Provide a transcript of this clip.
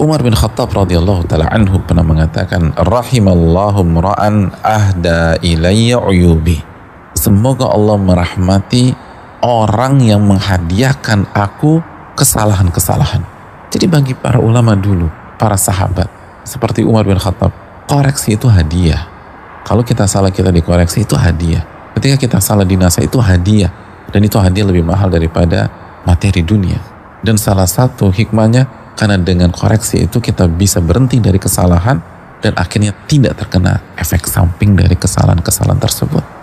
Umar bin Khattab radhiyallahu taala anhu pernah mengatakan rahimallahu mra'an ahda ilayya uyubi. Semoga Allah merahmati orang yang menghadiahkan aku kesalahan-kesalahan. Jadi bagi para ulama dulu para sahabat seperti Umar bin Khattab koreksi itu hadiah. Kalau kita salah kita dikoreksi itu hadiah. Ketika kita salah dinasa itu hadiah. Dan itu hadiah lebih mahal daripada materi dunia. Dan salah satu hikmahnya karena dengan koreksi itu kita bisa berhenti dari kesalahan dan akhirnya tidak terkena efek samping dari kesalahan-kesalahan tersebut.